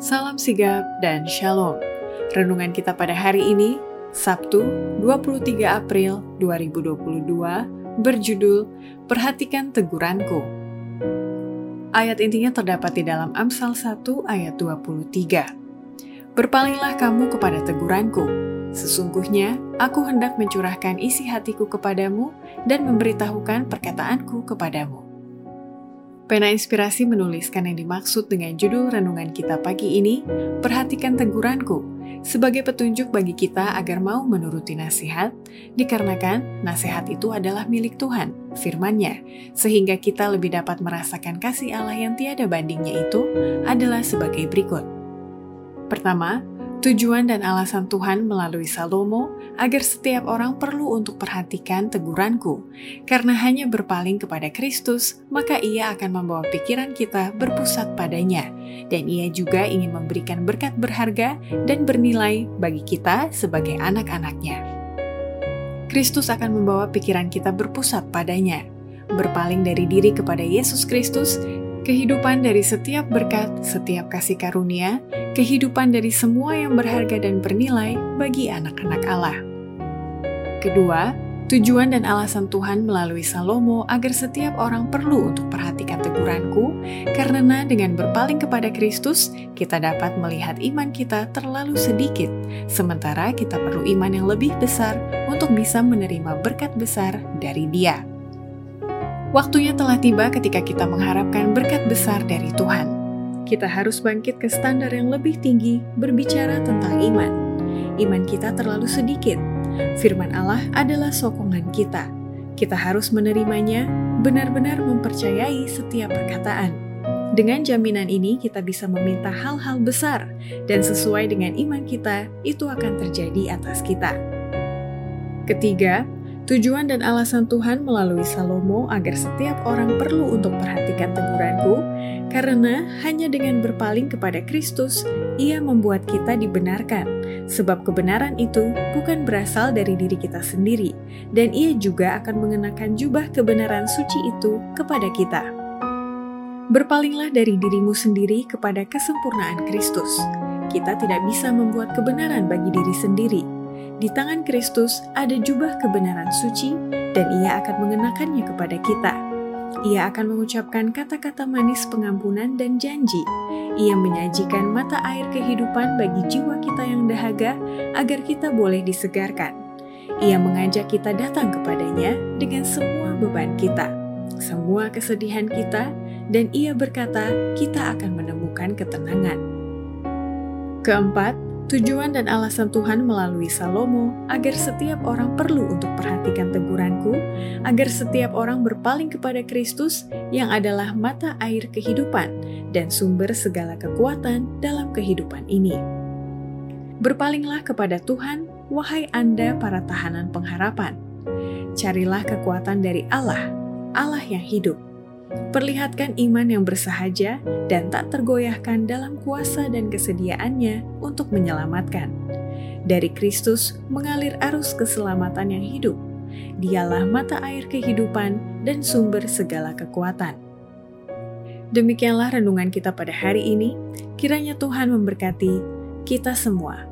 Salam sigap dan shalom. Renungan kita pada hari ini, Sabtu 23 April 2022, berjudul Perhatikan Teguranku. Ayat intinya terdapat di dalam Amsal 1 ayat 23. Berpalinglah kamu kepada teguranku. Sesungguhnya aku hendak mencurahkan isi hatiku kepadamu dan memberitahukan perkataanku kepadamu. Pena Inspirasi menuliskan yang dimaksud dengan judul renungan kita pagi ini, Perhatikan Teguranku, sebagai petunjuk bagi kita agar mau menuruti nasihat, dikarenakan nasihat itu adalah milik Tuhan, firman-Nya, sehingga kita lebih dapat merasakan kasih Allah yang tiada bandingnya itu adalah sebagai berikut. Pertama, Tujuan dan alasan Tuhan melalui Salomo agar setiap orang perlu untuk perhatikan teguranku, karena hanya berpaling kepada Kristus, maka ia akan membawa pikiran kita berpusat padanya, dan ia juga ingin memberikan berkat berharga dan bernilai bagi kita sebagai anak-anaknya. Kristus akan membawa pikiran kita berpusat padanya, berpaling dari diri kepada Yesus Kristus, kehidupan dari setiap berkat, setiap kasih karunia, kehidupan dari semua yang berharga dan bernilai bagi anak-anak Allah. Kedua, tujuan dan alasan Tuhan melalui Salomo agar setiap orang perlu untuk perhatikan teguranku, karena dengan berpaling kepada Kristus, kita dapat melihat iman kita terlalu sedikit, sementara kita perlu iman yang lebih besar untuk bisa menerima berkat besar dari Dia. Waktunya telah tiba ketika kita mengharapkan berkat besar dari Tuhan kita harus bangkit ke standar yang lebih tinggi berbicara tentang iman. Iman kita terlalu sedikit. Firman Allah adalah sokongan kita. Kita harus menerimanya, benar-benar mempercayai setiap perkataan. Dengan jaminan ini, kita bisa meminta hal-hal besar, dan sesuai dengan iman kita, itu akan terjadi atas kita. Ketiga, Tujuan dan alasan Tuhan melalui Salomo agar setiap orang perlu untuk perhatikan teguranku, karena hanya dengan berpaling kepada Kristus, ia membuat kita dibenarkan, sebab kebenaran itu bukan berasal dari diri kita sendiri, dan ia juga akan mengenakan jubah kebenaran suci itu kepada kita. Berpalinglah dari dirimu sendiri kepada kesempurnaan Kristus. Kita tidak bisa membuat kebenaran bagi diri sendiri, di tangan Kristus ada jubah kebenaran suci, dan Ia akan mengenakannya kepada kita. Ia akan mengucapkan kata-kata manis pengampunan dan janji. Ia menyajikan mata air kehidupan bagi jiwa kita yang dahaga, agar kita boleh disegarkan. Ia mengajak kita datang kepadanya dengan semua beban kita, semua kesedihan kita, dan Ia berkata, "Kita akan menemukan ketenangan." Keempat, Tujuan dan alasan Tuhan melalui Salomo agar setiap orang perlu untuk perhatikan teguranku, agar setiap orang berpaling kepada Kristus yang adalah mata air kehidupan dan sumber segala kekuatan dalam kehidupan ini. Berpalinglah kepada Tuhan, wahai Anda para tahanan pengharapan. Carilah kekuatan dari Allah, Allah yang hidup Perlihatkan iman yang bersahaja dan tak tergoyahkan dalam kuasa dan kesediaannya untuk menyelamatkan. Dari Kristus mengalir arus keselamatan yang hidup. Dialah mata air kehidupan dan sumber segala kekuatan. Demikianlah renungan kita pada hari ini. Kiranya Tuhan memberkati kita semua.